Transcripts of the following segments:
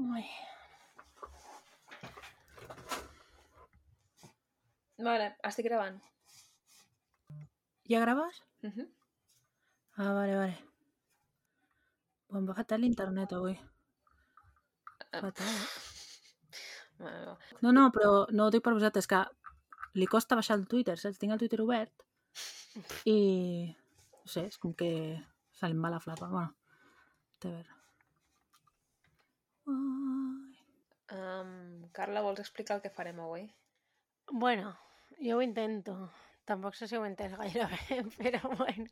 Ui. Vale, estic gravant. Ja graves? Uh -huh. Ah, vale, vale. Bueno, va fatal l'internet avui. Uh. Fatal, eh? No, no, però no ho dic per vosaltres, que li costa baixar el Twitter, saps? Tinc el Twitter obert i... No sé, és com que se li va la flapa. Bueno, té a veure. Um, Carla, vols explicar el que farem avui? Bueno, jo ho intento. Tampoc sé si ho he entès gaire bé, però bueno.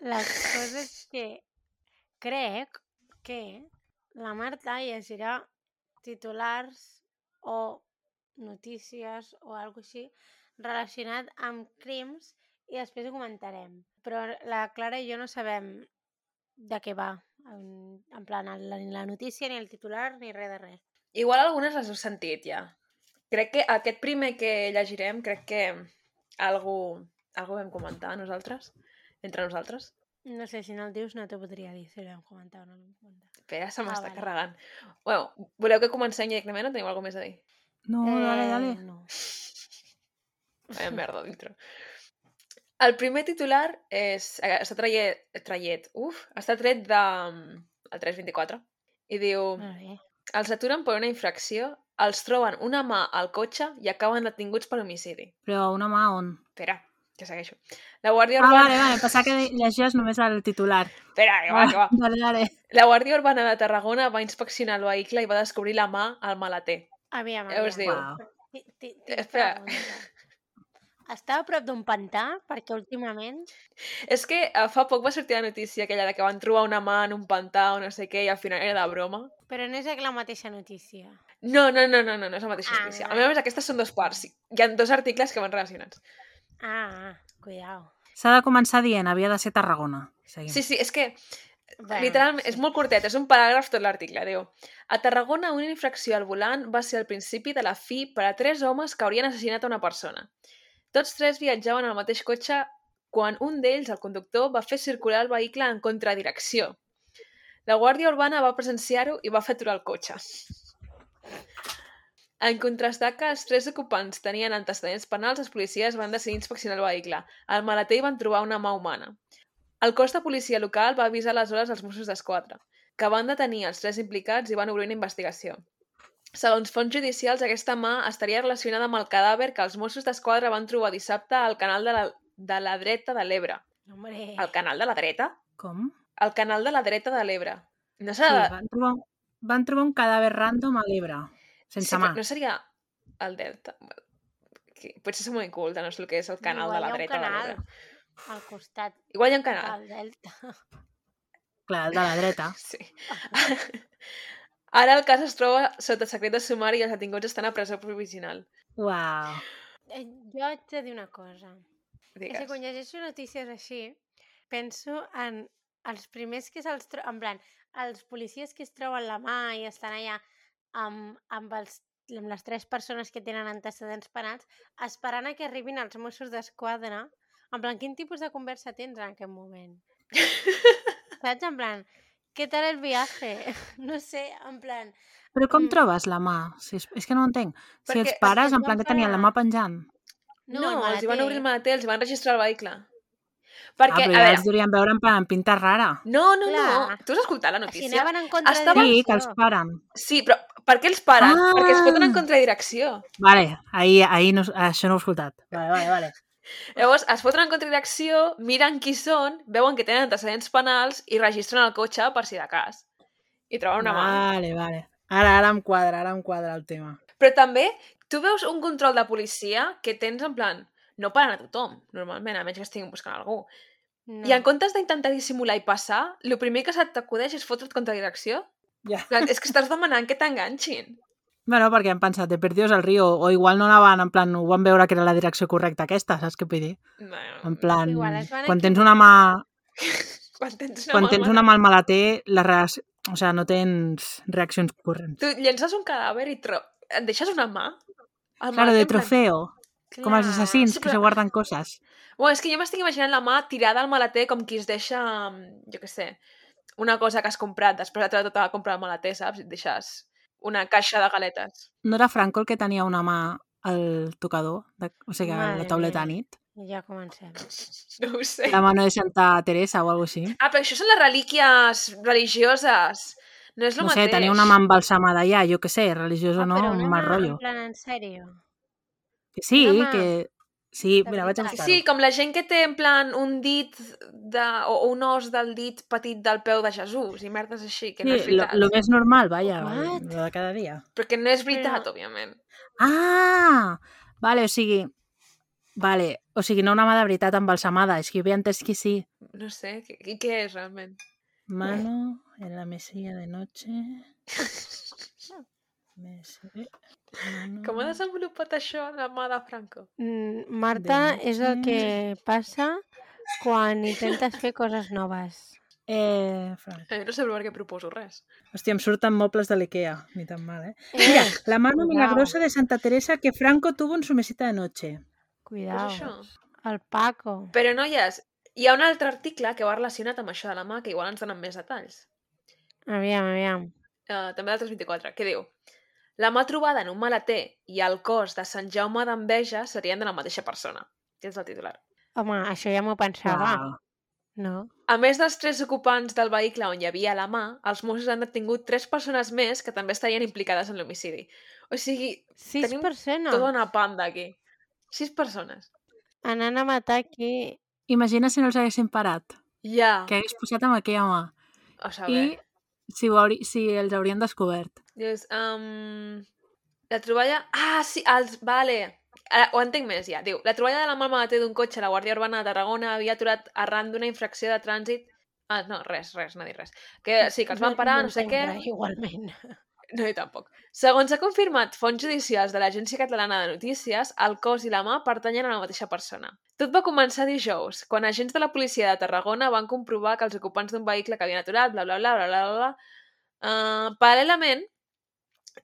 La cosa és que crec que la Marta llegirà titulars o notícies o alguna així relacionat amb crims i després ho comentarem. Però la Clara i jo no sabem de què va. En, en plan, la, ni la notícia, ni el titular, ni res de res. Igual algunes les heu sentit ja. Crec que aquest primer que llegirem, crec que algú, algú vam comentar nosaltres, entre nosaltres. No sé, si no el dius no t'ho podria dir si l'hem comentat o no. Espera, se m'està vale. carregant. Bueno, voleu que comencem directament o teniu alguna més a dir? No, dale, dale. Eh, No. Vaya merda dintre. El primer titular és, eh, està traiet, traiet, uf, està tret de, mm, el 324 i diu, els aturen per una infracció, els troben una mà al cotxe i acaben detinguts per homicidi. Però una mà on? Espera, que segueixo. La Guàrdia Ah, Urbana... vale, vale, pensava que llegies només el titular. Espera, que va, que va. Dale, dale. La Guàrdia Urbana de Tarragona va inspeccionar el vehicle i va descobrir la mà al maleter. Aviam, Ja us aviam. diu. Ti- ti- tinc Espera. Estava a prop d'un pantà? Perquè últimament... És que eh, fa poc va sortir la notícia aquella de que van trobar una mà en un pantà o no sé què i al final era de broma. Però no és la mateixa notícia. No, no, no, no, no, no és la mateixa Ah, notícia. Més, a més, aquestes són dos parts. Hi ha dos articles que van relacionats. Ah, ah, cuidao. S'ha de començar dient, havia de ser Tarragona. Seguim. Sí, sí, és que Bueno, literalment és molt curtet, és un paràgraf tot l'article. Diu, a Tarragona una infracció al volant va ser el principi de la fi per a tres homes que haurien assassinat a una persona. Tots tres viatjaven al mateix cotxe quan un d'ells, el conductor, va fer circular el vehicle en contradirecció. La Guàrdia Urbana va presenciar-ho i va fer aturar el cotxe. En contrastar que els tres ocupants tenien antecedents penals, els policies van decidir inspeccionar el vehicle. Al maleter hi van trobar una mà humana. El cos de policia local va avisar aleshores als Mossos d'Esquadra, que van detenir els tres implicats i van obrir una investigació. Segons fonts judicials, aquesta mà estaria relacionada amb el cadàver que els Mossos d'Esquadra van trobar dissabte al canal de la, de la dreta de l'Ebre. Hombre, El canal de la dreta? Com? El canal de la dreta de l'Ebre. No Sí, serà... van, trobar, van trobar un cadàver random a l'Ebre, sense sí, mà. no seria el delta. Que potser som molt inculta, no sé el que és el canal igual de la dreta de canal l'Ebre. al costat Igual hi ha un canal. del delta. Clar, el de la dreta. Sí. Ara el cas es troba sota secret de sumari i els detinguts estan a presó provisional. Uau. Eh, Jo haig de dir una cosa. És que Digues. quan llegeixo notícies així, penso en els primers que se'ls troben, en plan, els policies que es troben la mà i estan allà amb, amb, els, amb les tres persones que tenen antecedents penals, esperant a que arribin els Mossos d'Esquadra. En plan, quin tipus de conversa tens en aquest moment? Saps? En plan, què tal el viaje? No sé, en plan... Però com Mm. trobes la mà? Si és, és que no ho entenc. Si Perquè els es pares, en plan que tenien la mà penjant. No, el els hi van obrir el maleter, els van registrar el vehicle. Ah, Perquè, però a ja veure... els deurien veure en plan pinta rara. No, no, no. Clar. Tu has escoltat la Si notícia? anaven en contra Estava- Sí, que els paren. Sí, però per què els paren? Ah! Perquè es foten en contradirecció. Vale, ahir, ahir no, això no ho he escoltat. Vale, vale, vale. Llavors, es foten en contradirecció, miren qui són, veuen que tenen antecedents penals i registren el cotxe per si de cas. I troben una mà. Vale, vale. Ara, ara em quadra, ara em quadra el tema. Però també, tu veus un control de policia que tens en plan... No paren a tothom, normalment, a menys que estiguin buscant algú. No. I en comptes d'intentar dissimular i passar, el primer que se't t'acudeix és fotre't contra direcció. Ja. Plan, És que estàs demanant que t'enganxin. Bueno, perquè hem pensat, de perdidos al río, o igual no anaven, en plan, ho van veure que era la direcció correcta aquesta, saps què vull dir? Bueno, En plan, Igual quan tens una mà, quan tens una quan mà tens una mà al maleter, la reacció, o sigui, no tens reaccions corrents. Tu llences un cadàver i tro... et deixes una mà? El Claro, de en plan- trofeo, com els assassins Sí, que però- se guarden coses. Bueno, és que jo m'estic imaginant la mà tirada al maleter com qui es deixa, jo què sé, una cosa que has comprat, després de tota la compra al maleter, saps? I et deixes una caixa de galetes. No era Franco el que tenia una mà al tocador, de, o sigui, a Madre la tauleta a mía. nit. Ja comencem. No ho sé. La mano de Santa Teresa o alguna així. Ah, però això són les relíquies religioses. No és el No sé, mateix. tenia una mà embalsamada ja, jo què sé, religiós o Ah, no, però un una mal mà, rotllo. En plan, en sèrio. Que sí, una mà. que... Sí, De mira, vaig a veritat. buscar Sí, com la gent que té en plan un dit de, o un os del dit petit del peu de Jesús i merdes així, que no és Sí, lo, veritat. lo més normal, vaja, What? lo de cada dia. Perquè no és veritat, Però- òbviament. Ah! Vale, o sigui... Vale, o sigui, no una mà de veritat embalsamada, és que jo havia entès que sí. No sé, què, què és realment? Mano en la mesilla de noche. Mesilla, mano... Com ha desenvolupat això la mà de Franco? Mm, Marta, De és el que passa quan intentes fer coses noves. Eh, Fran. Eh, no sé per què proposo res. Hòstia, em surten mobles de l'Ikea, ni tan mal, eh? Eh, Mira, la mano cuidao. milagrosa de Santa Teresa que Franco tuvo en su mesita de noche. Cuidao. és això? El Paco. Però, noies, hi ha un altre article que va relacionat amb això de la mà, que igual ens donen més detalls. Aviam, aviam. Uh, també del 324, que diu La mà trobada en un maleter i el cos de Sant Jaume d'Enveja serien de la mateixa persona. Que és el titular. Home, això ja m'ho pensava. Uau. No? A més dels tres ocupants del vehicle on hi havia la mà, els Mossos han detingut tres persones més que també estarien implicades en l'homicidi. O sigui, Sis Tenim persones. tota una panda aquí. Sis persones. Anant a matar aquí. Imagina si no els haguessin parat, Ja. que hagués posat amb aquella mà. O saber. I si, ho hauri, si els haurien descobert. Dius, um, la troballa... Ah, sí, els... Vale. Ara, ho entenc més, ja. Diu, la troballa de la mà maleter d'un cotxe a la Guàrdia Urbana de Tarragona havia aturat arran d'una infracció de trànsit... Ah, no, res, res, no he dit res. Que sí, que els van parar, no, sé què... Igualment. No, i tampoc. Segons ha confirmat fonts judicials de l'Agència Catalana de Notícies, el cos i la mà pertanyen a la mateixa persona. Tot va començar dijous, quan agents de la policia de Tarragona van comprovar que els ocupants d'un vehicle que havien aturat, bla, bla, bla, bla, bla, bla. Uh, paral·lelament,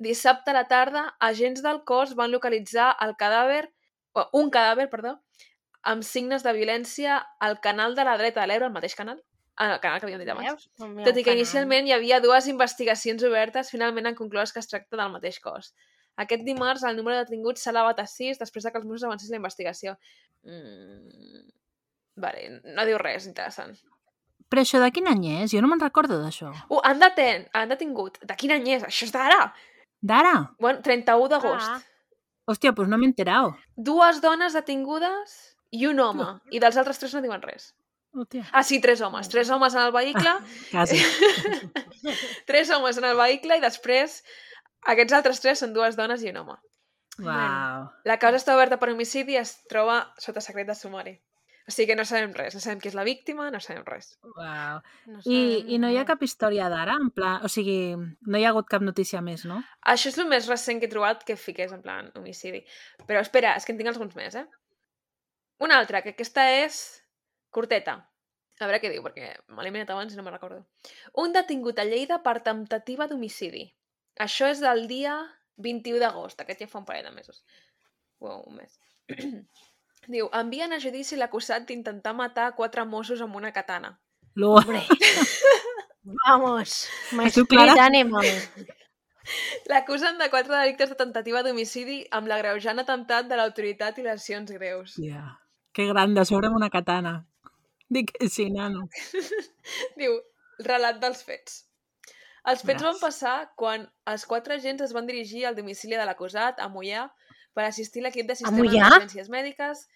dissabte a la tarda, agents del cos van localitzar el cadàver, un cadàver, perdó, amb signes de violència al canal de la dreta de l'Ebre, el mateix canal, ah, el canal que havíem dit abans. Veus? Tot i que inicialment hi havia dues investigacions obertes, finalment han conclòs que es tracta del mateix cos. Aquest dimarts el número de detinguts s'ha elevat a 6 després de que els Mossos avancés la investigació. Mm... Vale, no diu res interessant. Però això de quin any és? Jo no me'n recordo d'això. Uh, han, deten, han detingut. De quin any és? Això és d'ara! D'ara? Bueno, 31 d'agost. Ah. Hòstia, doncs no m'he enterat. Dues dones detingudes i un home. I dels altres tres no diuen res. Hòstia. Ah, sí, tres homes. Tres homes en el vehicle Quasi. tres homes en el vehicle i després aquests altres tres són dues dones i un home. Uau. La causa està oberta per homicidi i es troba sota secret de sumari. O sigui que no sabem res, no sabem qui és la víctima, no sabem res. Uau. No I, sabem I no hi ha cap història d'ara? En plan, o sigui, no hi ha hagut cap notícia més, no? Això és el més recent que he trobat que fiqués en plan homicidi. Però espera, és que en tinc alguns més, eh? Una altra, que aquesta és curteta. A veure què diu, perquè me l'he mirat abans i no me'n recordo. Un detingut a Lleida per temptativa d'homicidi. Això és del dia 21 d'agost, aquest ja fa un parell de mesos. Uau, un mes. Diu, envien a judici l'acusat d'intentar matar quatre Mossos amb una katana. Lo... Hombre. Vamos. Clara? animal. L'acusen de quatre delictes de tentativa d'homicidi amb l'agreujant atemptat de l'autoritat i lesions greus. Yeah. Que gran, de sobre amb una katana. Dic que sí, nano. Diu, relat dels fets. Els fets van Veràs. passar quan els quatre agents es van dirigir al domicili de l'acusat, a Mollà, per assistir a l'equip de sistema d'emergències mèdiques.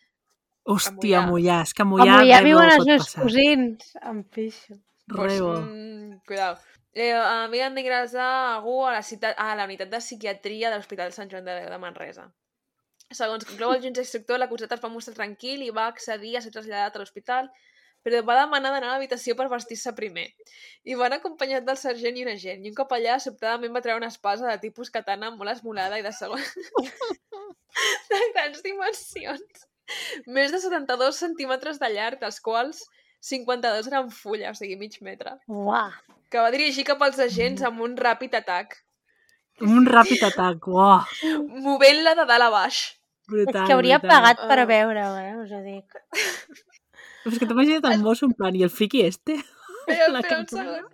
Hòstia, Mollà. Mollà. És que a Mollà, ja res viuen els meus passar. cosins. Em pixo. Pues, Rebo. mm, cuidao. Eh, havien d'ingressar algú a la, ciutat, a la unitat de psiquiatria de l'Hospital Sant Joan de, de Manresa. Segons conclou el jutge instructor, l'acusat es va mostrar tranquil i va accedir a ser traslladat a l'hospital, però va demanar d'anar a l'habitació per vestir-se primer. I van acompanyat del sergent i un agent, i un cop allà, sobtadament va treure una espasa de tipus katana molt esmolada i de segon... de grans dimensions. Més de 72 centímetres de llarg, dels quals 52 eren fulla, o sigui, mig metre, Uah. que va dirigir cap als agents amb un ràpid atac, Un ràpid atac. Uau. movent-la de dalt a baix. Brutal, És que hauria brutal. pagat per Ah. veure-ho, eh? Us ho dic. És que t'ho imagina't el mosso en plan, i el friqui este? Però, La però un segon.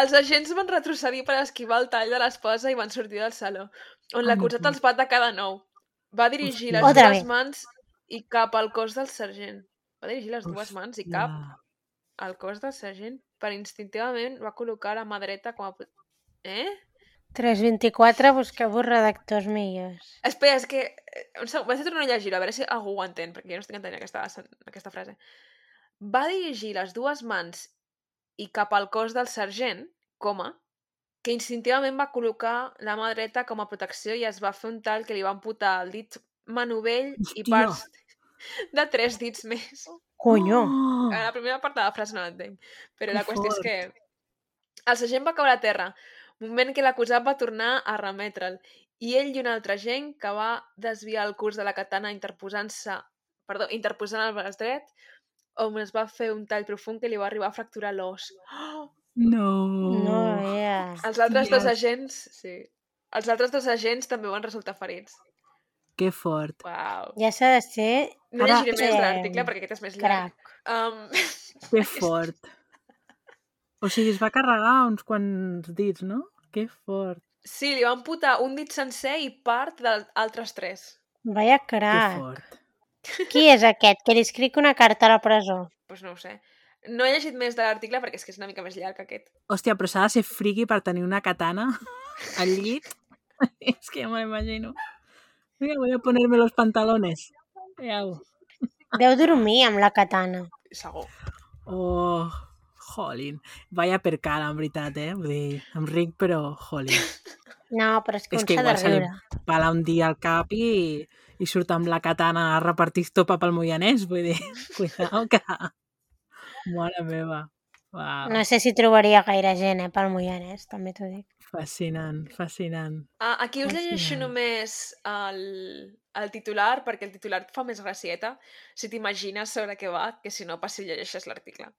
Els agents van retrocedir per esquivar el tall de l'esposa i van sortir del saló, on l'acusat els va atacar de nou. Va dirigir les Otra dues vez. mans i cap al cos del sergent. Va dirigir les dues mans i cap al cos del sergent per instintivament va col·locar la mà dreta com a... Eh? 324, busqueu-vos redactors millors. Espera, és que... eh, Un segon, vaig a tornar a llegir a veure si algú ho entén, perquè jo no estic entenent aquesta, aquesta frase. Va dirigir les dues mans i cap al cos del sergent, coma, que instintivament va col·locar la mà dreta com a protecció i es va fer un tall que li va amputar el dit manovell i Hòstia. parts de tres dits més. Conyo! Oh! A la primera part de la frase no l'entenc, però Que la qüestió fort. és que el sergent va caure a terra, moment que l'acusat va tornar a remetre'l, i ell i un altre agent que va desviar el curs de la katana interposant-se, perdó, interposant el braç dret, on es va fer un tall profund que li va arribar a fracturar l'os. Oh! No. No veas. Els altres dos agents, sí. Els altres dos agents també van resultar ferits. Que fort. Uau. Ja s'ha de ser No Ara, llegiré més eh, l'article perquè aquest és més llarg. crac. Um, Que fort. O sigui, es va carregar uns quants dits, no? Que fort. sí, li van putar un dit sencer i part d'altres tres. Vaya Que crac. fort. Qui és aquest? Que li escric una carta a la presó. pues no ho sé. No he llegit més de l'article perquè és que és una mica més llarg que aquest. Hòstia, però s'ha de ser friqui per tenir una katana al llit. és que ja me l'imagino. Mira, voy a ponerme los pantalones. Veau. Deu dormir amb la katana. Segur. Oh, jolín. Vaya per cara, en veritat, eh? Vull dir, em ric, però jolín. No, però és que És un que s'ha de igual se li riure. pala un dia al cap i, i surt amb la katana a repartir estopa pel Moianès. Vull dir, cuidao que... Mare meva. Uau. No sé si trobaria gaire gent, eh, pel Moianès, també t'ho dic. Fascinant, fascinant. Ah, aquí us Fascinant. llegeixo només el, el titular, perquè el titular et fa més gracieta, si t'imagines sobre què va, que si no, passi i llegeixes l'article.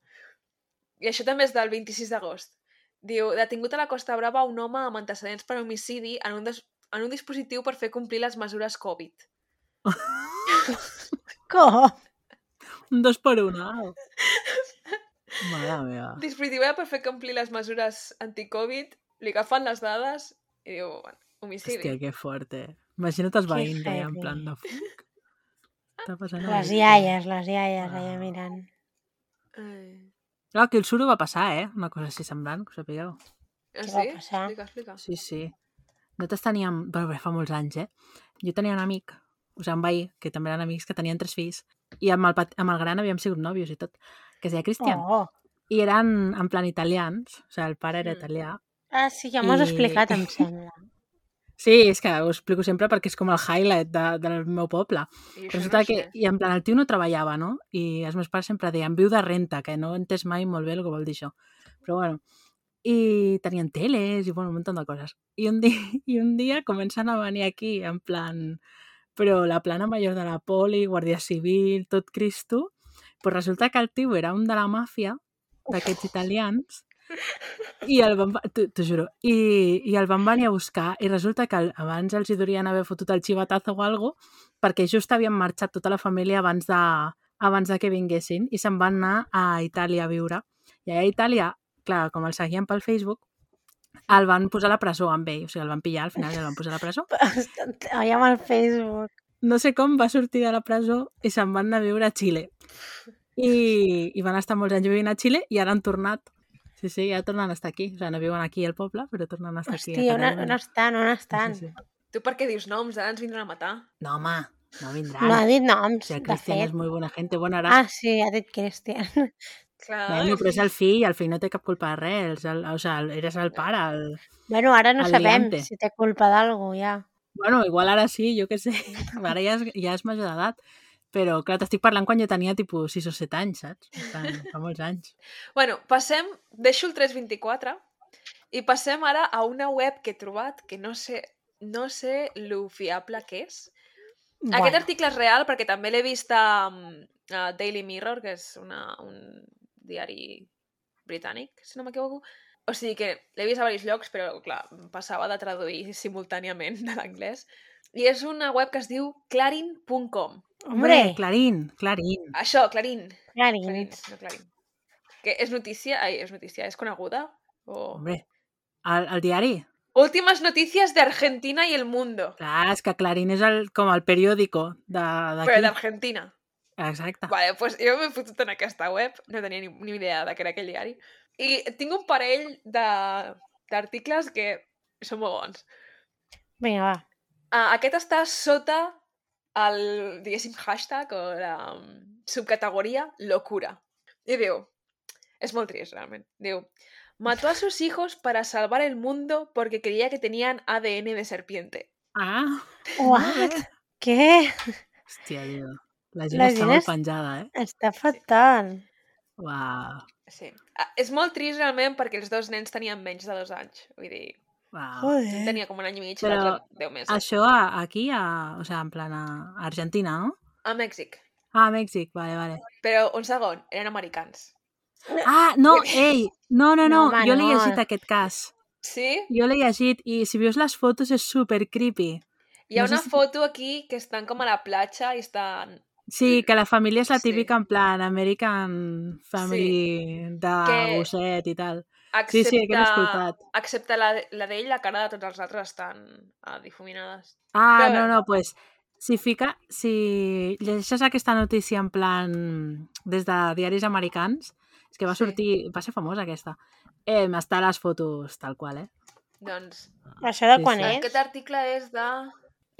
I això també és del 26 d'agost. Diu, detingut a la Costa Brava un home amb antecedents per homicidi en un, des en un dispositiu per fer complir les mesures Covid. Com? Un dos per un, au. Mare meva. Dispositiu per fer complir les mesures anti-Covid, li agafen les dades i diu, bueno, homicidi. Hòstia, que fort, eh? Imagina't els veïns allà en heavy. plan de fuc. Està passant Les iaies, les iaies, allà Ah. mirant. Ai. Clar, aquí el suro va passar, eh? Una cosa així semblant, que ho sapigueu. Ah, sí? passar? Explica, explica. Sí, sí. Nosaltres teníem... Bueno, bé, fa molts anys, eh? Jo tenia un amic, o sigui, un veí, que també eren amics, que tenien tres fills, i amb el, amb el gran havíem sigut nòvios i tot, que es deia Cristian. Oh. I eren en plan italians, o sigui, el pare era Mm. italià. Ah, sí, ja m'ho has I- explicat, em sembla. Sí, és que ho explico sempre perquè és com el highlight de, del meu poble. I Resulta no que, sé. i en plan, el tio no treballava, no? I els meus pares sempre deien, viu de renta, que no he entès mai molt bé el que vol dir això. Però bueno, i tenien teles i bueno, un munt de coses. I un, dia, I un dia comencen a venir aquí, en plan, però la plana major de la poli, guàrdia civil, tot Cristo, pues resulta que el tio era un de la màfia, d'aquests italians, i el van, va- t'ho juro, i, i el van venir a buscar i resulta que el- abans els hi durien haver fotut el xivatazo o algo perquè just havien marxat tota la família abans de, abans de que vinguessin i se'n van anar a Itàlia a viure. I a Itàlia, clar, com el seguien pel Facebook, el van posar a la presó amb ell, o sigui, el van pillar al final i el van posar a la presó. Allà amb el Facebook. No sé com va sortir de la presó i se'n van anar a viure a Xile. I, I van estar molts anys vivint a Xile i ara han tornat. Sí, sí, ja tornen a estar aquí. O sigui, no viuen aquí al poble, però tornen a estar aquí. Hòstia, on, on estan, on estan? Sí, sí. Tu per què dius noms? Ara ens vindran a matar. No, home, no vindran. No ha dit noms, de Cristian fet. és molt bona gent, bona ara. Ah, sí, ha dit Cristian. Clar. Bueno, però és el fill, el fill no té cap culpa de res. El, o sigui, eres el pare. El... Bueno, ara no El sabem liante. si té culpa d'algú, ja. Bueno, igual ara sí, jo què sé. Ara ja és, ja és major d'edat. Però, clar, t'estic parlant quan jo tenia, tipus, 6 o 7 anys, saps? Fa, fa molts anys. Bueno, passem, deixo el 324 i passem ara a una web que he trobat que no sé, no sé lo fiable que és. Bueno. Aquest article és real perquè també l'he vist a, a Daily Mirror, que és una, un diari britànic, si no m'equivoco. O sigui que l'he vist a diversos llocs, però clar, passava de traduir simultàniament de l'anglès. I és una web que es diu clarin.com. Hombre, Clarín, Clarín. Això, Clarín. Clarín. Clarín, no Clarín. Que és notícia, ai, és notícia, és coneguda? O... Hombre, el, el diari? Últimas noticias de Argentina y el mundo. Clar, és que Clarín és el, com el periòdico de- Però d'aquí. d'Argentina. Exacte. Vale, pues jo m'he fotut en aquesta web, no tenia ni, ni idea de que era aquell diari. I tinc un parell de- d'articles que són molt bons. Vinga, va. Uh, aquest està sota el, diguéssim, hashtag o la um, subcategoria locura. I diu, és molt trist, realment. Diu, mató a sus hijos para salvar el mundo porque creía que tenían ADN de serpiente. Ah, What? Què? hòstia, tio. La gent La està gent molt penjada, eh? Està fatal. Uau, Sí. Uh, és molt trist, realment, perquè els dos nens tenien menys de dos anys. Vull dir, Joder. tenia com un any i mig i Però l'altre deu mesos. Això a, aquí, a, o sea, en plan a Argentina, no? A Mèxic. Ah, a Mèxic, vale, vale. Però, un segon, eren americans. Ah, no, ei, no, no, no, No, home, jo l'he no. llegit aquest cas. Sí? Jo l'he llegit i si veus les fotos és super creepy. Hi ha No una si- foto aquí que estan com a la platja i estan... Sí, que la família és la Sí. típica en plan American Family de Que- gosset i tal. Excepte, Sí, sí, l'he escoltat. Excepte la, la d'ell, la cara de tots els altres estan uh, difuminades. Ah, Però no, no, pues si fica, si llegeixes aquesta notícia en plan des de diaris americans, és que va Sí. sortir, va ser famosa aquesta, eh, està a les fotos tal qual, eh? Doncs Això de Sí, quan sí. és? aquest article és de...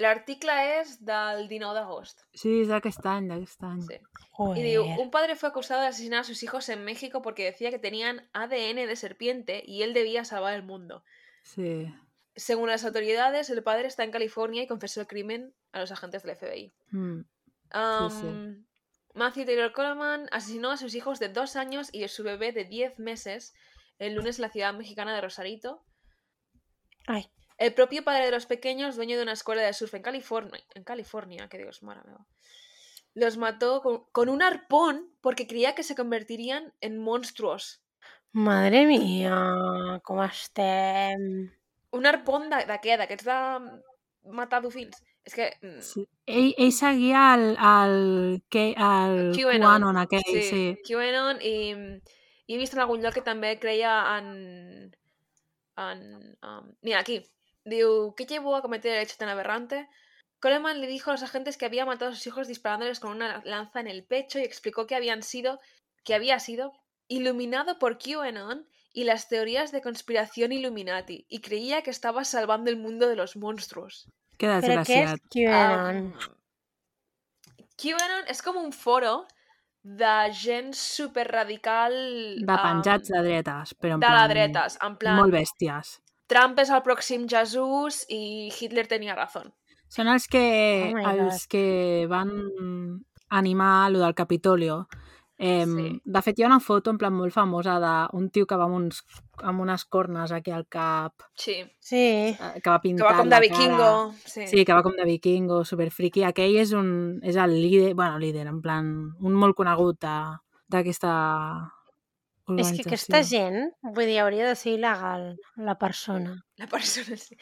L'article és del 19 d'agost. Sí, és d'aquest any, d'aquest any. Sí. Joder. Y digo, un padre fue acusado de asesinar a sus hijos en México porque decía que tenían ADN de serpiente y él debía salvar el mundo. Sí. Según las autoridades, el padre está en California y confesó el crimen a los agentes del FBI. Mm. sí. Um, Matthew Taylor Coleman asesinó a sus hijos de dos años y a su bebé de 10 meses el lunes en la ciudad mexicana de Rosarito. Ay, El propio padre de los pequeños, dueño de una escuela de surf en California, en California, que Dios mara los mató con, con un arpón porque creía que se convertirían en monstruos. madre mia, com estem? Un arpón de, de què? D'aquests de matar dofins? És que... mm, sí. Ell, ell seguia el, el, que, el QAnon. QAnon aquell, sí. Sí, sí. QAnon i, i he vist en algun lloc que també creia en... en um, mira, aquí. Diu, ¿qué llevó a cometer el hecho tan aberrante? Coleman le dijo a los agentes que había matado a sus hijos disparándoles con una lanza en el pecho y explicó que habían sido, que había sido iluminado por QAnon y las teorías de conspiración Illuminati y creía que estaba salvando el mundo de los monstruos. Però què és desgraciat. QAnon? Um, QAnon és com un foro de gent superradical... De penjats de dretes, però en de la plan... dretes, en plan, Molt bèsties. Trump és el pròxim Jesús i Hitler tenia raó. Són els que, Oh els que van animar lo del Capitolio. Eh, Sí. De fet, hi ha una foto en plan molt famosa d'un tio que va amb, uns, amb unes cornes aquí al cap, Sí, Sí. eh, que va que pintat va com de vikingo. Cara. Sí. Sí, que va com de vikingo, superfriqui. Aquell és, un, és el líder, bueno, líder, en plan, un molt conegut de- d'aquesta És que aquesta gent, vull dir, hauria de ser il·legal, la persona. La persona sí.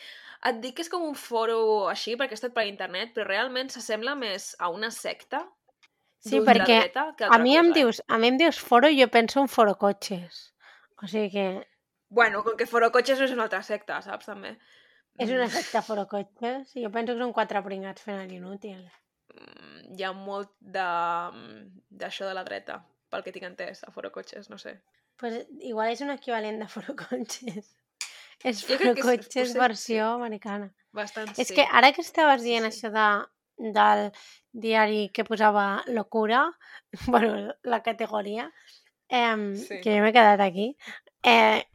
Et dic que és com un foro així, perquè he estat per internet, però realment s'assembla més a una secta Sí, perquè que A mi em cosa, eh? dius, a mi em dius foro i jo penso en foro cotxes. O sigui que Bueno, com que foro cotxes no és una altra secta, saps, també? és una Mm, secta foro cotxes i jo penso que són quatre pringats fent el inútil. mm, Hi ha molt de d'això de la dreta, pel que tinc entès, a foro cotxes, no sé. Pues igual és un equivalent de foro cotxes. És foro és- cotxes potser versió americana. Bastant És sí. que ara que estaves dient Sí, sí. això de, del diari que posava locura, bueno, la categoria, eh, Sí. que jo m'he quedat aquí, eh,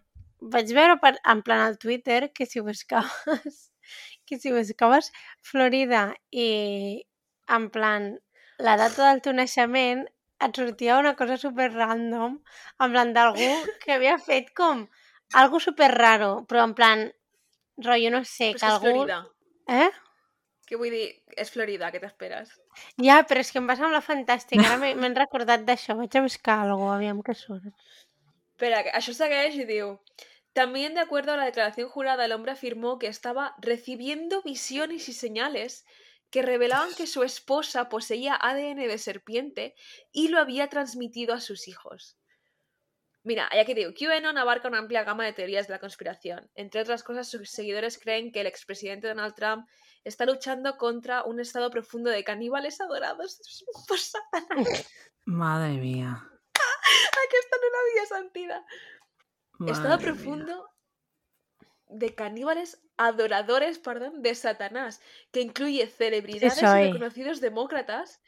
vaig veure per, en plan al Twitter que si buscaves que si buscaves Florida i en plan la data del teu naixement et sortia una cosa super random en plan d'algú que havia fet com algo super raro, però en plan rotllo, no sé, Però que algú... Florida. Eh? Que vull dir, és Florida, què t'esperes? Ja, però és que em va semblar fantàstic. Ara m'he recordat d'això. Vaig a buscar alguna cosa, aviam què surt. Espera, això segueix y digo, también de acuerdo a la declaración jurada, el hombre afirmó que estaba recibiendo visiones y señales que revelaban que su esposa poseía ADN de serpiente y lo había transmitido a sus hijos. Mira, hay aquí digo, QAnon abarca una amplia gama de teorías de la conspiración. Entre otras cosas, sus seguidores creen que el expresidente Donald Trump está luchando contra un estado profundo de caníbales adorados por Satanás. Madre mía. Aquí está en una vía santidad. Estado mía. profundo de caníbales adoradores, perdón, de Satanás, que incluye celebridades y reconocidos demócratas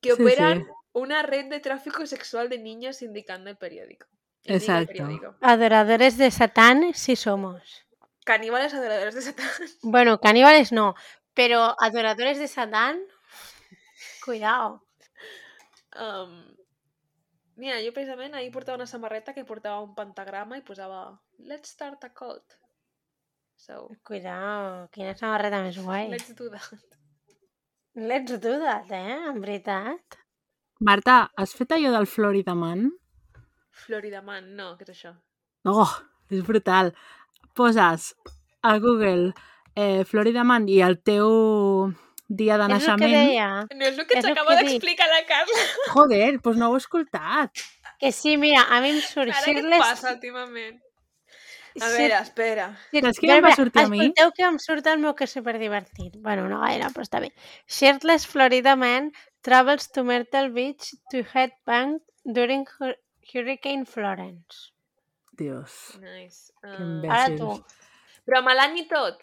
que Sí, operan sí. una red de tráfico sexual de niños indicando el periódico. El Exacto. periódico. Adoradores de Satán sí somos. Caníbales adoradores de Satán. Bueno, caníbales no, pero adoradores de Satán, cuidado. Um, mira, jo precisament ahir portava una samarreta que portava un pentagrama i posava Let's start a cult. So, Cuidado, quina samarreta més guai. let's do that. Let's do that, eh? En veritat. Marta, has fet allò del Florida Man? Florida Man, no, què és això? Oh, és brutal. Poses a Google eh, Florida Man i el teu dia de És el que naixement... deia. No és el que És t'acaba d'explicar la Carla. Joder, doncs no ho he escoltat. Que sí, mira, a mi em surt Ara què et Shirless... passa últimament? A veure, espera. Saps què Espera, em va sortir a mi? Escolteu que em surt el meu que és superdivertit. Bueno, no gaire, però està bé. Shirtless Florida man travels to Myrtle Beach to headbang during Hur- Hurricane Florence. Dios, Nice. que Uh. Ara tu. però amb l'any i tot.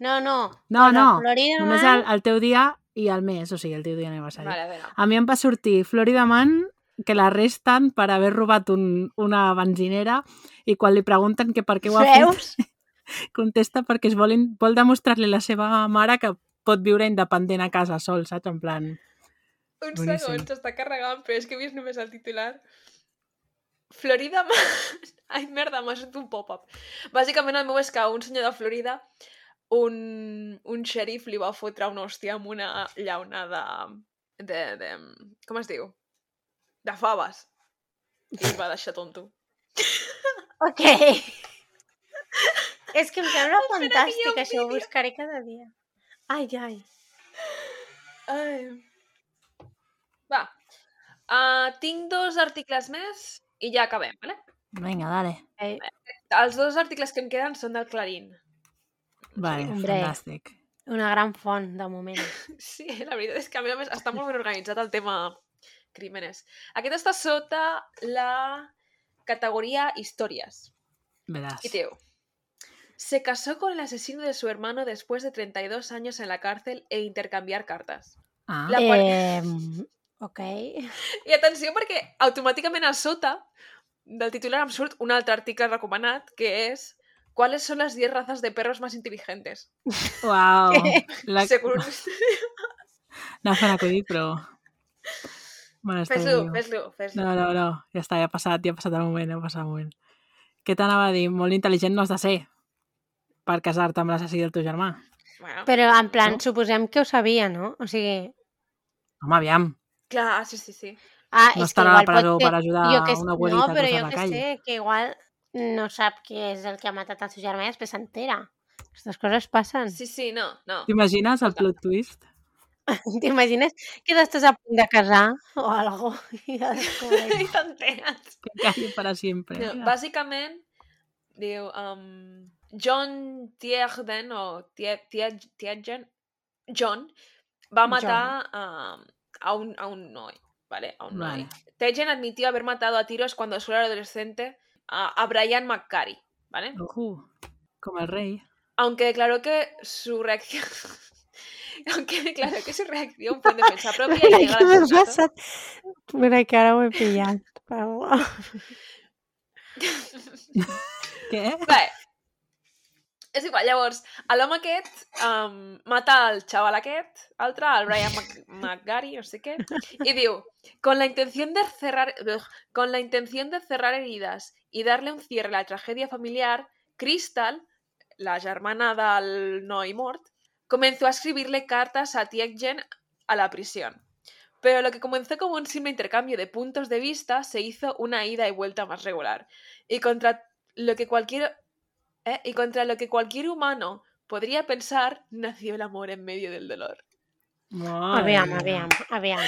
No, no. No, no, Florida només man... el, el teu dia i el mes, o sigui, el teu dia d'aniversari. Vale, a. A mi em va sortir Florida Man que l'arresten per haver robat un, una benzinera i quan li pregunten que per què ho ha Veus? fet, contesta perquè es volen, vol demostrar-li la seva mare que pot viure independent a casa sol, saps? En plan... Un Boníssim. segon, s'està carregant, però és que he vist només el titular. Florida. Ai, merda, m'ha sortit un pop-up. Bàsicament el meu és que un senyor de Florida, un, un xèrif li va fotre una hòstia amb una llauna de, de, de... Com es diu? De faves. I el va deixar tonto. Ok. és que em sembla Espera, fantàstic, això ho vídeo. buscaré cada dia. Ai, ai. Ai. Va. Uh, tinc dos articles més i ja acabem, vale? Vinga, dale. ai. Els dos articles que em queden són del Clarín. Vale, Hombre. fantàstic. Una gran font, de moment. Sí, la veritat és que a mi a més està molt ben organitzat el tema crímenes. Aquest està sota la categoria històries. Veràs. Y Teo. Se casó con el asesino de su hermano después de 32 años en la cárcel e intercambiar cartas. Ah, La part- Eh, ok. I atenció perquè automàticament a sota del titular em surt un altre article recomanat que és ¿Cuáles son las 10 razas de perros más inteligentes? uau. La... Según... Anava fent acudit, però... Bueno, Fes-lo, fes-lo, fes-lo. No, no, no, ja està, ja ha passat, ja ha passat el moment, ja ha passat el moment. Què t'anava a dir? Molt intel·ligent no has de ser per casar-te amb l'assassí del teu germà. Bueno, Però en plan, No? suposem que ho sabia, no? O sigui... Home, aviam, clar, sí, sí, sí. Ah, no és que estarà a la igual presó pot ser... per ajudar jo que... una No, abuelita a però jo que calle. sé, que igual no sap qui és el que ha matat el seu germà i després s'entera. Aquestes coses passen. Sí, sí, no, no. T'imagines el plot twist? T'imagines que t'estàs a punt de casar o algo i. I t'enteres. Que calli para siempre. No, Mira. bàsicament, diu, um, John Tierden, o Tie- Tie- Tierden, John, va matar um, a, un, a un noi, ¿vale? A un noi. Vale. Tierden admitió haber matado a tiros cuando solo era adolescente a, a Brian McCary, ¿vale? Ujú, como el rey. Aunque declaró que su reacción... Aunque declaró que su reacción fue en defensa propia y què m'ha asesinato. passat? Mira, que he pillat. Però... Què? Bé, és igual, llavors, a l'home aquest um, mata el xaval aquest, altre, el Brian Mc- McGarry, no sé què, i diu, con la intención de cerrar, con la intención de cerrar heridas y darle un cierre a la tragedia familiar, Crystal, la germana del noi mort, comenzó a escribirle cartas a Tietgen a la prisión. Pero lo que comenzó como un simple intercambio de puntos de vista se hizo una ida y vuelta más regular. Y contra lo que cualquier ¿eh? y contra lo que cualquier humano podría pensar, nació el amor en medio del dolor. Aviam.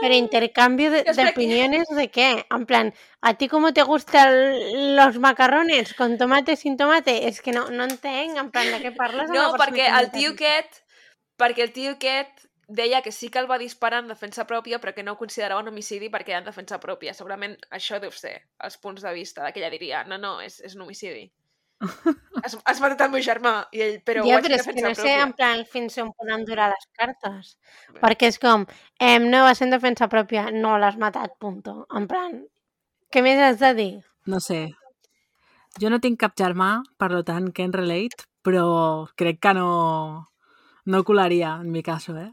Pero intercambio de, de opiniones de qué? En plan, ¿a ti cómo te gustan los macarrones? ¿Con tomate sin tomate? Es que no, no entenc, en plan, de què parles No, perquè el tio aquest... Perquè el tio aquest deia que sí que el va disparar en defensa pròpia, però que no ho considerava un homicidi perquè era en defensa pròpia. Segurament això deu ser els punts de vista de que ella diria no, no, és, és un homicidi. Has, has matat el meu germà, i ell, però ja, ho però és que no sé pròpia. en plan fins on poden durar les cartes. Bé. Perquè és com, eh, no va ser en defensa pròpia, no l'has matat, punto. En plan, què més has de dir? No sé. Jo no tinc cap germà, per lo tant, can relate, però crec que no, no colaria en mi caso, eh?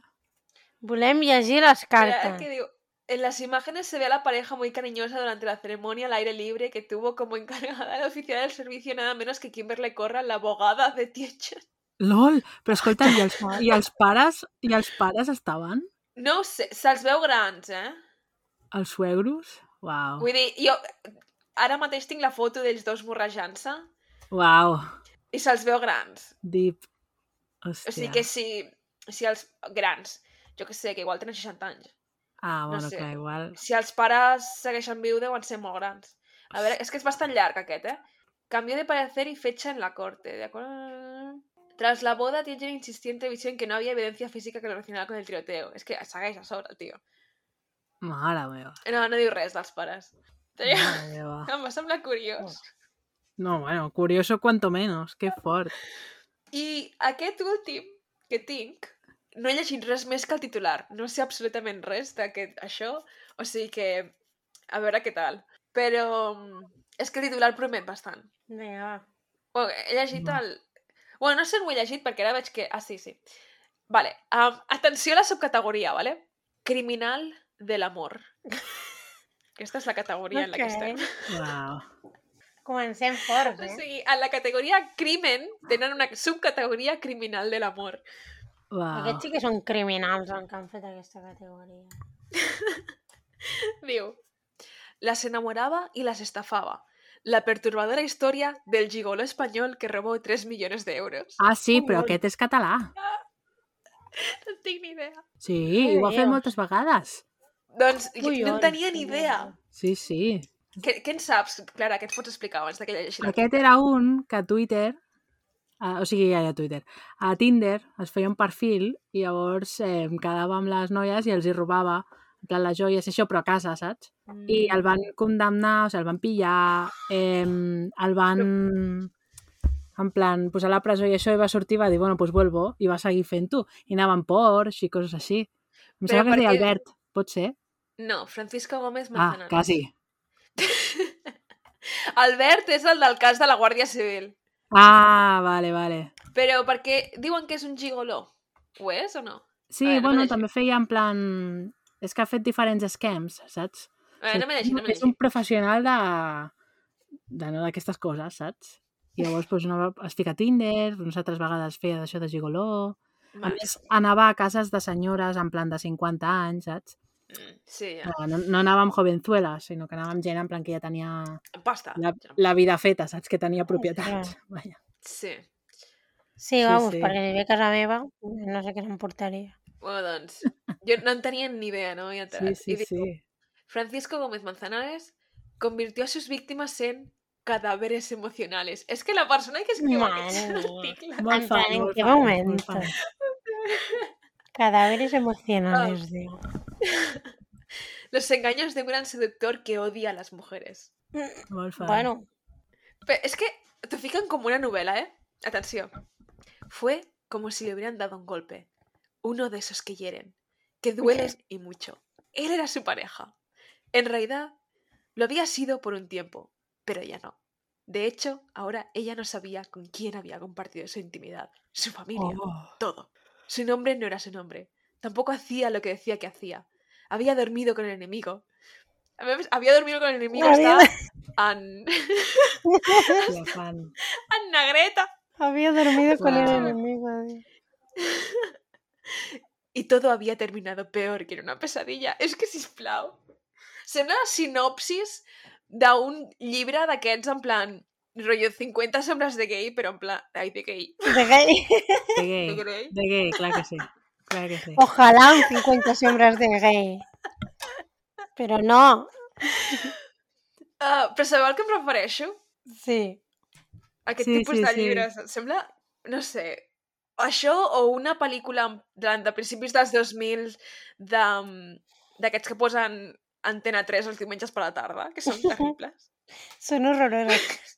Volem llegir les Mira, cartes. que digo, en las imágenes se ve a la pareja muy cariñosa durante la ceremonia al aire libre que tuvo como encargada de oficial del servicio nada menos que Kimberly Corra, la abogada de Tietchen. LOL! Però escolta, i els, i els pares i els pares estaven? No ho sé, se'ls veu grans, eh? Els suegros? Uau. Vull dir, jo ara mateix tinc la foto d'ells dos morrejant-se Uau. i se'ls veu grans. Deep. O Hòstia. sigui que si, si els grans, jo que sé, que igual tenen 60 anys. Ah, bueno, sé. clar, igual. Si els pares segueixen viu deuen ser molt grans. A veure, és que és bastant llarg aquest, eh? Cambió de parecer y fecha en la corte, ¿de acuerdo? Tras la boda, Tietjen insistió en televisión que no había evidencia física que lo relacionara con el tiroteo. És que segueix a sobre, tio. Mare meva. No, no diu res dels pares. Meva. Em va semblar curiós. No, bueno, curioso cuanto menos. Que fort. I aquest últim que tinc, no he llegit res més que el titular. No sé absolutament res d'aquest això, o sigui que a veure què tal. Però és que el titular promet bastant. Vinga, va. Bueno, he llegit el... Bueno, no sé on ho he llegit perquè ara veig que... Ah, sí, sí. Vale, um, atenció a la subcategoria, vale? Criminal de l'amor. Aquesta és la categoria en la que estem. Uau. Comencem forts, O eh? sigui, en la categoria crimen tenen una subcategoria criminal de l'amor. Uau. Aquests sí que són criminals els que han fet aquesta categoria. Diu, las enamoraba y las estafaba. La perturbadora historia del gigolo español que robó 3 millones de euros. Ah, sí, Un però molt. aquest és català. No tinc ni idea. Sí, Què ho ha fet moltes vegades. Doncs jo Ui, no en tenia ni ui, idea. Sí, sí. Què, què en saps, Clara? Què ens pots explicar abans de que llegeixi Aquest era un que a Twitter, a, o sigui, ja a Twitter, a Tinder es feia un perfil i llavors eh, quedava amb les noies i els hi robava en plan les joies i això, però a casa, saps? I Mm. el van condemnar, o sigui, el van pillar, eh, el van en plan posar a la presó i això i va sortir i va dir, bueno, pues vuelvo i va seguir fent-ho. I anava en Porsche i coses així. Em Però sembla que es deia Albert, pot ser? No, Francisco Gómez Ah, Manzanares. quasi. Albert és el del cas de la Guàrdia Civil. Ah, vale, vale. Però per què diuen que és un gigoló? Ho és o no? Sí, veure, no bueno, m'he també feia en plan... És que ha fet diferents scams, saps? A veure, no m'he llegit, no m'he és un professional de... de no d'aquestes coses, saps? I llavors pues, anava, es fica a Tinder, unes altres vegades feia d'això de gigoló... A més, anava a cases de senyores en plan de 50 anys, saps? Sí, ja. No, no anava amb jovenzuelas, sinó que anava amb gent en plan que ja tenia Pasta. la, la vida feta, saps? Que tenia propietats. Vaja. Sí. Sí, Sí, vamos, sí. perquè si ve a casa meva, no sé què s'emportaria. Bueno, doncs, jo no en tenia ni idea, no? I, Sí, sí, diu, sí. Francisco Gómez Manzanares convirtió a sus víctimas en cadáveres emocionales. És que la persona que escriu Madre aquest article... Molt fan, plan, ¿en molt qué fan, fan. Cadáveres emocionales, Ah. Los engaños de un gran seductor que odia a las mujeres. Fan. Bueno, Pero es que te fijan como una novela, ¿eh? Atención. Fue como si le hubieran dado un golpe. Uno de esos que hieren, que duelen y mucho. Él era su pareja. En realidad, lo había sido por un tiempo, pero ya no. De hecho, ahora ella no sabía con quién había compartido su intimidad, su familia, Oh. todo. Su nombre no era su nombre. Tampoco hacía lo que decía que hacía. Había dormido con el enemigo. Había dormido con el enemigo Había- hasta fan. en negreta. había dormido con el enemigo. Y todo había terminado peor que en una pesadilla. És que, sisplau, sembla la sinopsis d'un llibre d'aquests en plan rollo 50 sombras de gay, però en plan... Ai, de gay. De gay. De gay. gay. De gay, clar que sí. Clar que sí. Ojalá un 50 sombras de gay. Però no. Uh, però sabeu el que em refereixo? Sí. Aquest Sí, tipus sí, de sí. llibres. Em sembla, no sé, això o una pel·lícula de, de principis dels 2000 de, d'aquests que posen Antena 3 els diumenges per la tarda, que són terribles. Són horroroses.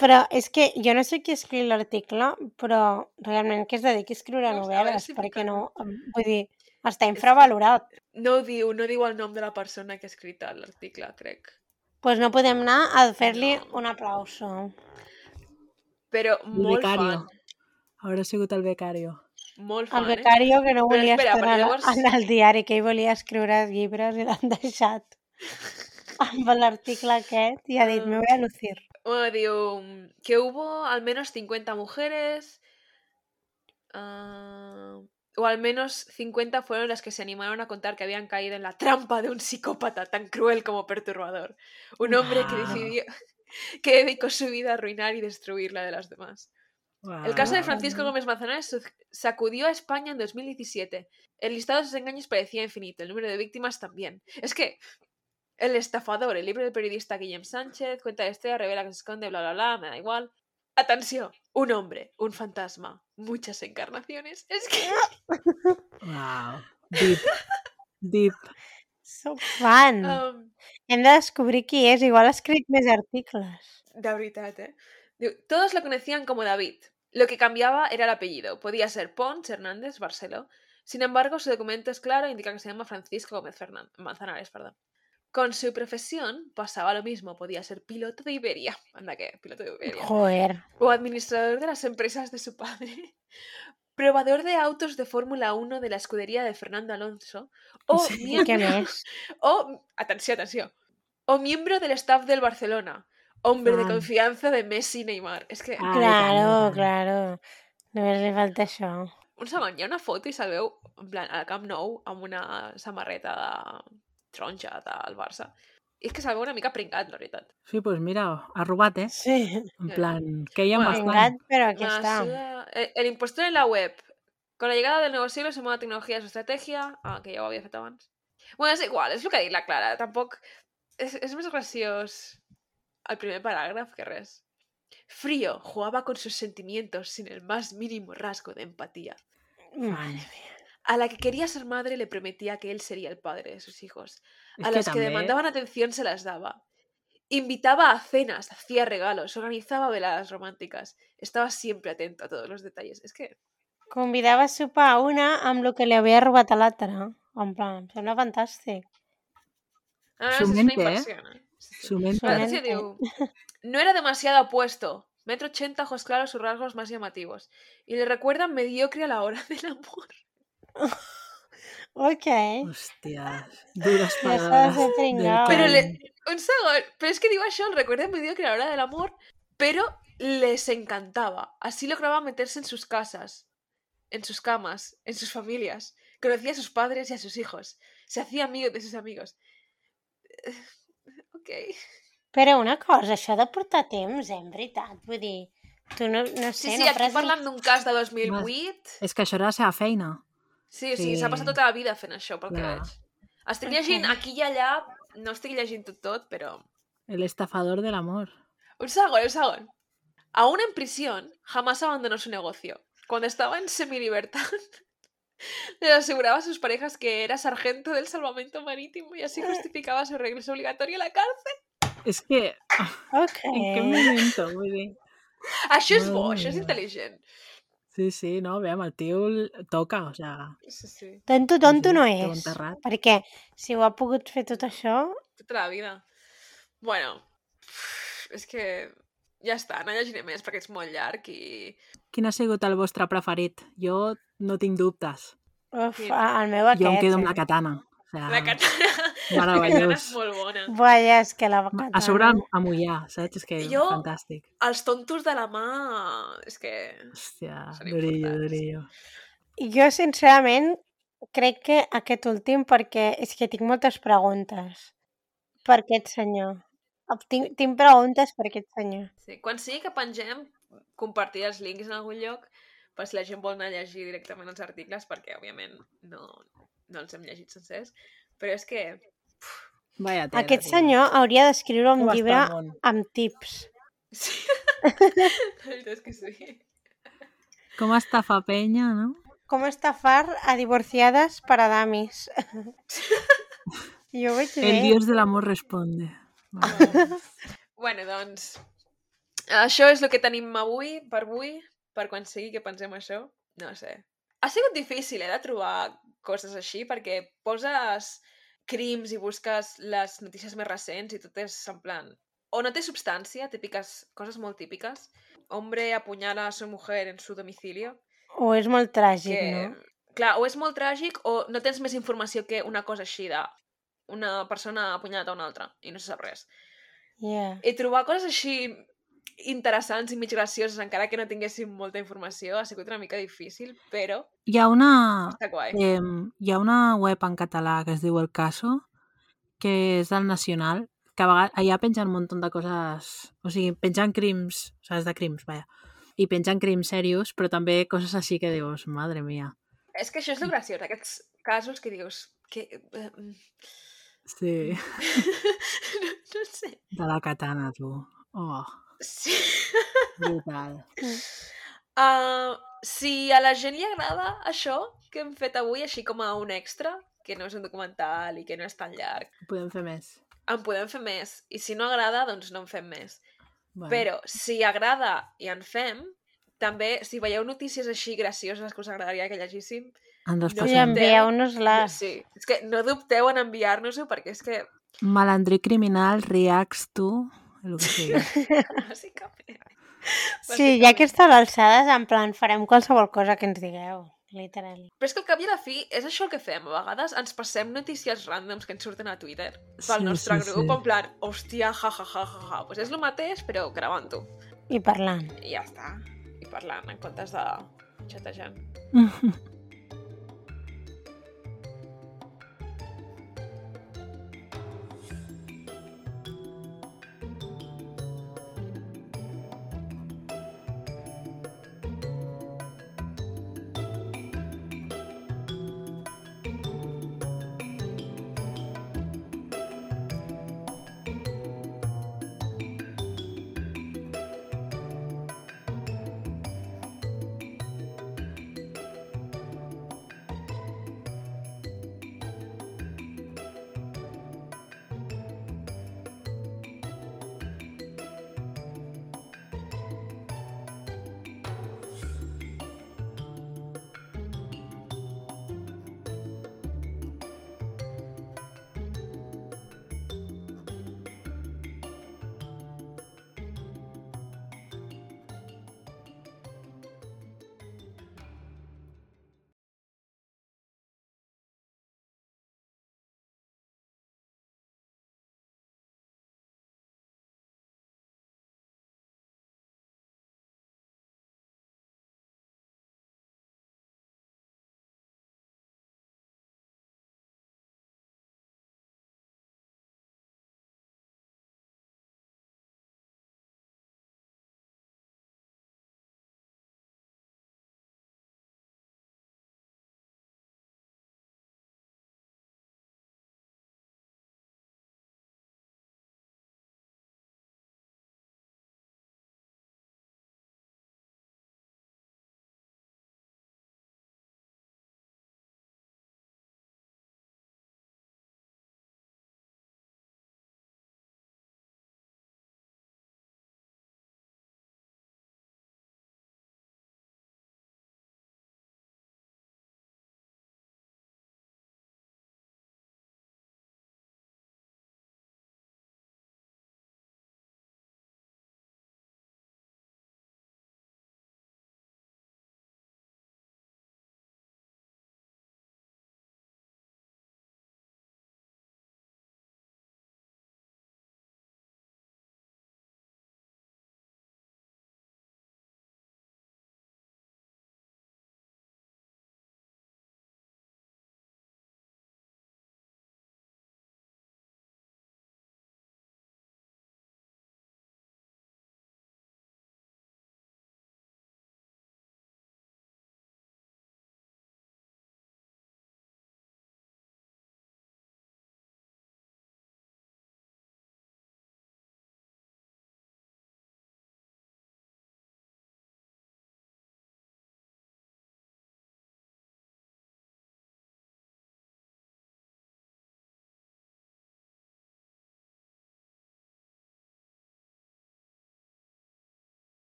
Però és que jo no sé qui escriu l'article, però realment que es dediqui a escriure No, novel·les, si perquè no... Vull dir, està infravalorat. No ho diu, no diu el nom de la persona que ha escrit l'article, crec. Doncs pues no podem anar a fer-li No. un aplauso. Però El molt becario. fan. Haurà sigut el becario. Molt El fan, eh? becario que no Però volia espera, estar llavors- en el diari, que ell volia escriure llibres i l'han deixat amb l'article aquest i ha dit, me voy a lucir. Bueno, diu que hubo al menos 50 mujeres ah, o al menos 50 fueron las que se animaron a contar que habían caído en la trampa de un psicópata tan cruel como perturbador. Un hombre que decidió que dedicó su vida a arruinar y destruir la de las demás. El caso de. Francisco Gómez Manzanares sacudió a España en 2017. El listado de sus engaños parecía infinito, el número de víctimas también. Es que El estafador, el libro del periodista Guillem Sánchez, cuenta la historia, revela que se esconde, bla, bla, bla, me da igual. Atención, un hombre, un fantasma, muchas encarnaciones. Es que... Wow. Deep. Deep. Soc fan. Um, Hem de descobrir qui és. Igual ha escrit més articles. de veritat, eh? Diu, Todos lo conocían como David. Lo que cambiaba era el apellido. Podía ser Pons, Hernández, Barceló. Sin embargo, su documento es claro e indica que se llama Francisco Gómez Fernan- Manzanares. Perdón. Con su profesión pasaba lo mismo. Podía ser piloto de Iberia. Anda que, piloto de Iberia. Joder. O administrador de las empresas de su padre. Probador de autos de Fórmula 1 de la escudería de Fernando Alonso. O Sí. Miembro, o, atenció, atenció. O miembro del staff del Barcelona. Hombre de Ah. confianza de Messi y Neymar. Es que, Ah, Claro, claro. Només li falta això. un segon, hi ha una foto i se'l veu en plan, al Camp Nou amb una samarreta de taronja del Barça. I és que se'l veu una mica pringat, la veritat. Sí, pues mira, ha robat, eh? Sí. En plan, que hi ha Bueno, bastant. Pringat, però aquí està. suda- El, el impostor en la web. Con la llegada del nuevo siglo, su nueva tecnología y su estrategia. Ah, que ja ho havia fet abans. Bueno, és igual, és el que ha dit la Clara. Tampoc... És, és més graciós el primer paràgraf que res. Frío, jugaba con sus sentimientos sin el más mínimo rasgo de empatía. Madre mía. A la que quería ser madre le prometía que él sería el padre de sus hijos. És A que las que demandaban atención se las daba. Invitaba a cenas, hacía regalos, organizaba veladas románticas. Estaba siempre atento a todos los detalles. Es que Convidava a sopar a una amb el que li havia robat a l'altra. En plan, em sembla fantàstic. Ah, Su es una mente, ¿eh? inversión, ¿eh? Sí. Su mente. Digo, no era demasiado apuesto. Metro ochenta, ojos claros, sus rasgos más llamativos. Y le recuerdan mediocre a la hora del amor. Ok. Hòsties, dures Ja s'ha de paraules. Karen. le... Un segon, pero es que digo yo, el recuerdan mediocre a la hora del amor, pero les encantaba. Así lograba meterse en sus casas, en sus camas, en sus familias. Conocía a sus padres y a sus hijos. Se hacía amigo de sus amigos. Ok. Però una cosa, això de portar temps, eh, en veritat. Vull dir, tu no, no Sí, sé, sí, no aquí parlant d'un cas de 2008... És que això era la seva feina. Sí, o sigui, s'ha passat Sí. tota la vida fent això, pel que veig. Estic llegint aquí i allà, no estic llegint tot tot, però... El estafador del amor. Un segon, un segon. Aún en prisión, jamás abandonó su negocio. Cuando estaba en semilibertad, le aseguraba a sus parejas que era sargento del salvamento marítimo y así justificaba su regreso obligatorio a la cárcel. És que, Ok. en què moment? Vull dir... Això és bo, això és intel·ligent. Sí, sí, no, veiem, el tio el toca, o sigui... Sí, sí. Tonto, tonto no és. enterrat. Perquè si ho ha pogut fer tot això... Tota la vida. Bueno, és que ja està, no llegiré més perquè és molt llarg i... Quin ha sigut el vostre preferit? Jo no tinc dubtes. Uf, el meu aquest. Jo em quedo amb eh? la katana. O sigui, La katana, meravellós. molt bona. Buah, ja, és que la katana... A sobre a mullar, saps? És que Jo- fantàstic. Els tontos de la mà... És que... Hòstia, durillo, durillo. Jo, sincerament, crec que aquest últim, perquè és que tinc moltes preguntes per aquest senyor. Tinc, tinc preguntes per aquest senyor. Sí. Quan sigui que pengem, compartir els links en algun lloc per si la gent vol anar a llegir directament els articles, perquè, òbviament, no, no els hem llegit sencers. Però és que... Vaya tela, Aquest tio. senyor hauria d'escriure un Com llibre el amb tips. Sí. La veritat és que sí. Com estafa penya, no? Com estafar a divorciades para damis. jo ho veig El bé. dios del amor responde. Bueno, doncs... Això és el que tenim avui, per avui, per quan sigui que pensem això. No sé. Ha sigut difícil, eh, de trobar coses així, perquè poses crims i busques les notícies més recents i tot és en plan... O no té substància, típiques, coses molt típiques. Hombre apuñala a su mujer en su domicilio. O és molt tràgic, que, no? Clar, o és molt tràgic o no tens més informació que una cosa així de una persona ha apunyalat a una altra i no se sap res. Yeah. I trobar coses així interessants i mig gracioses, encara que no tinguéssim molta informació, ha sigut una mica difícil, però Hi ha una, eh, hi ha una web en català que es diu El Caso, que és del Nacional, que a vegades allà pengen un munt de coses... O sigui, pengen crims, o és de crims, vaja. I pengen crims serios, però també coses així que dius, madre mia. És que això és el graciós, aquests casos que dius... Que, Sí, no, no sé. de la katana, tu. Oh, Sí. brutal. Uh, si a la gent li agrada això que hem fet avui, així com a un extra, que no és un documental i que no és tan llarg, Podem fer més. en podem fer més. I si no agrada, doncs no en fem més. Bueno, Però si agrada i en fem, també, si veieu notícies així gracioses que us agradaria que llegíssim, ens no envieu-nos-les. sí, és que no dubteu en enviar-nos-ho perquè és que, Malandrí criminal reacts to... El que sigui. bàsicament... Sí, ja que està a l'alçades, en plan, farem qualsevol cosa que ens digueu. Literal. Però és que al cap i a la fi és això el que fem. A vegades ens passem notícies randoms que ens surten a Twitter pel Sí, nostre sí, grup, sí. en plan, hòstia, ja, ja, ja, ja, ja. Pues és el mateix, però gravant-ho. I parlant. I ja està. I parlant, en comptes de xatejant.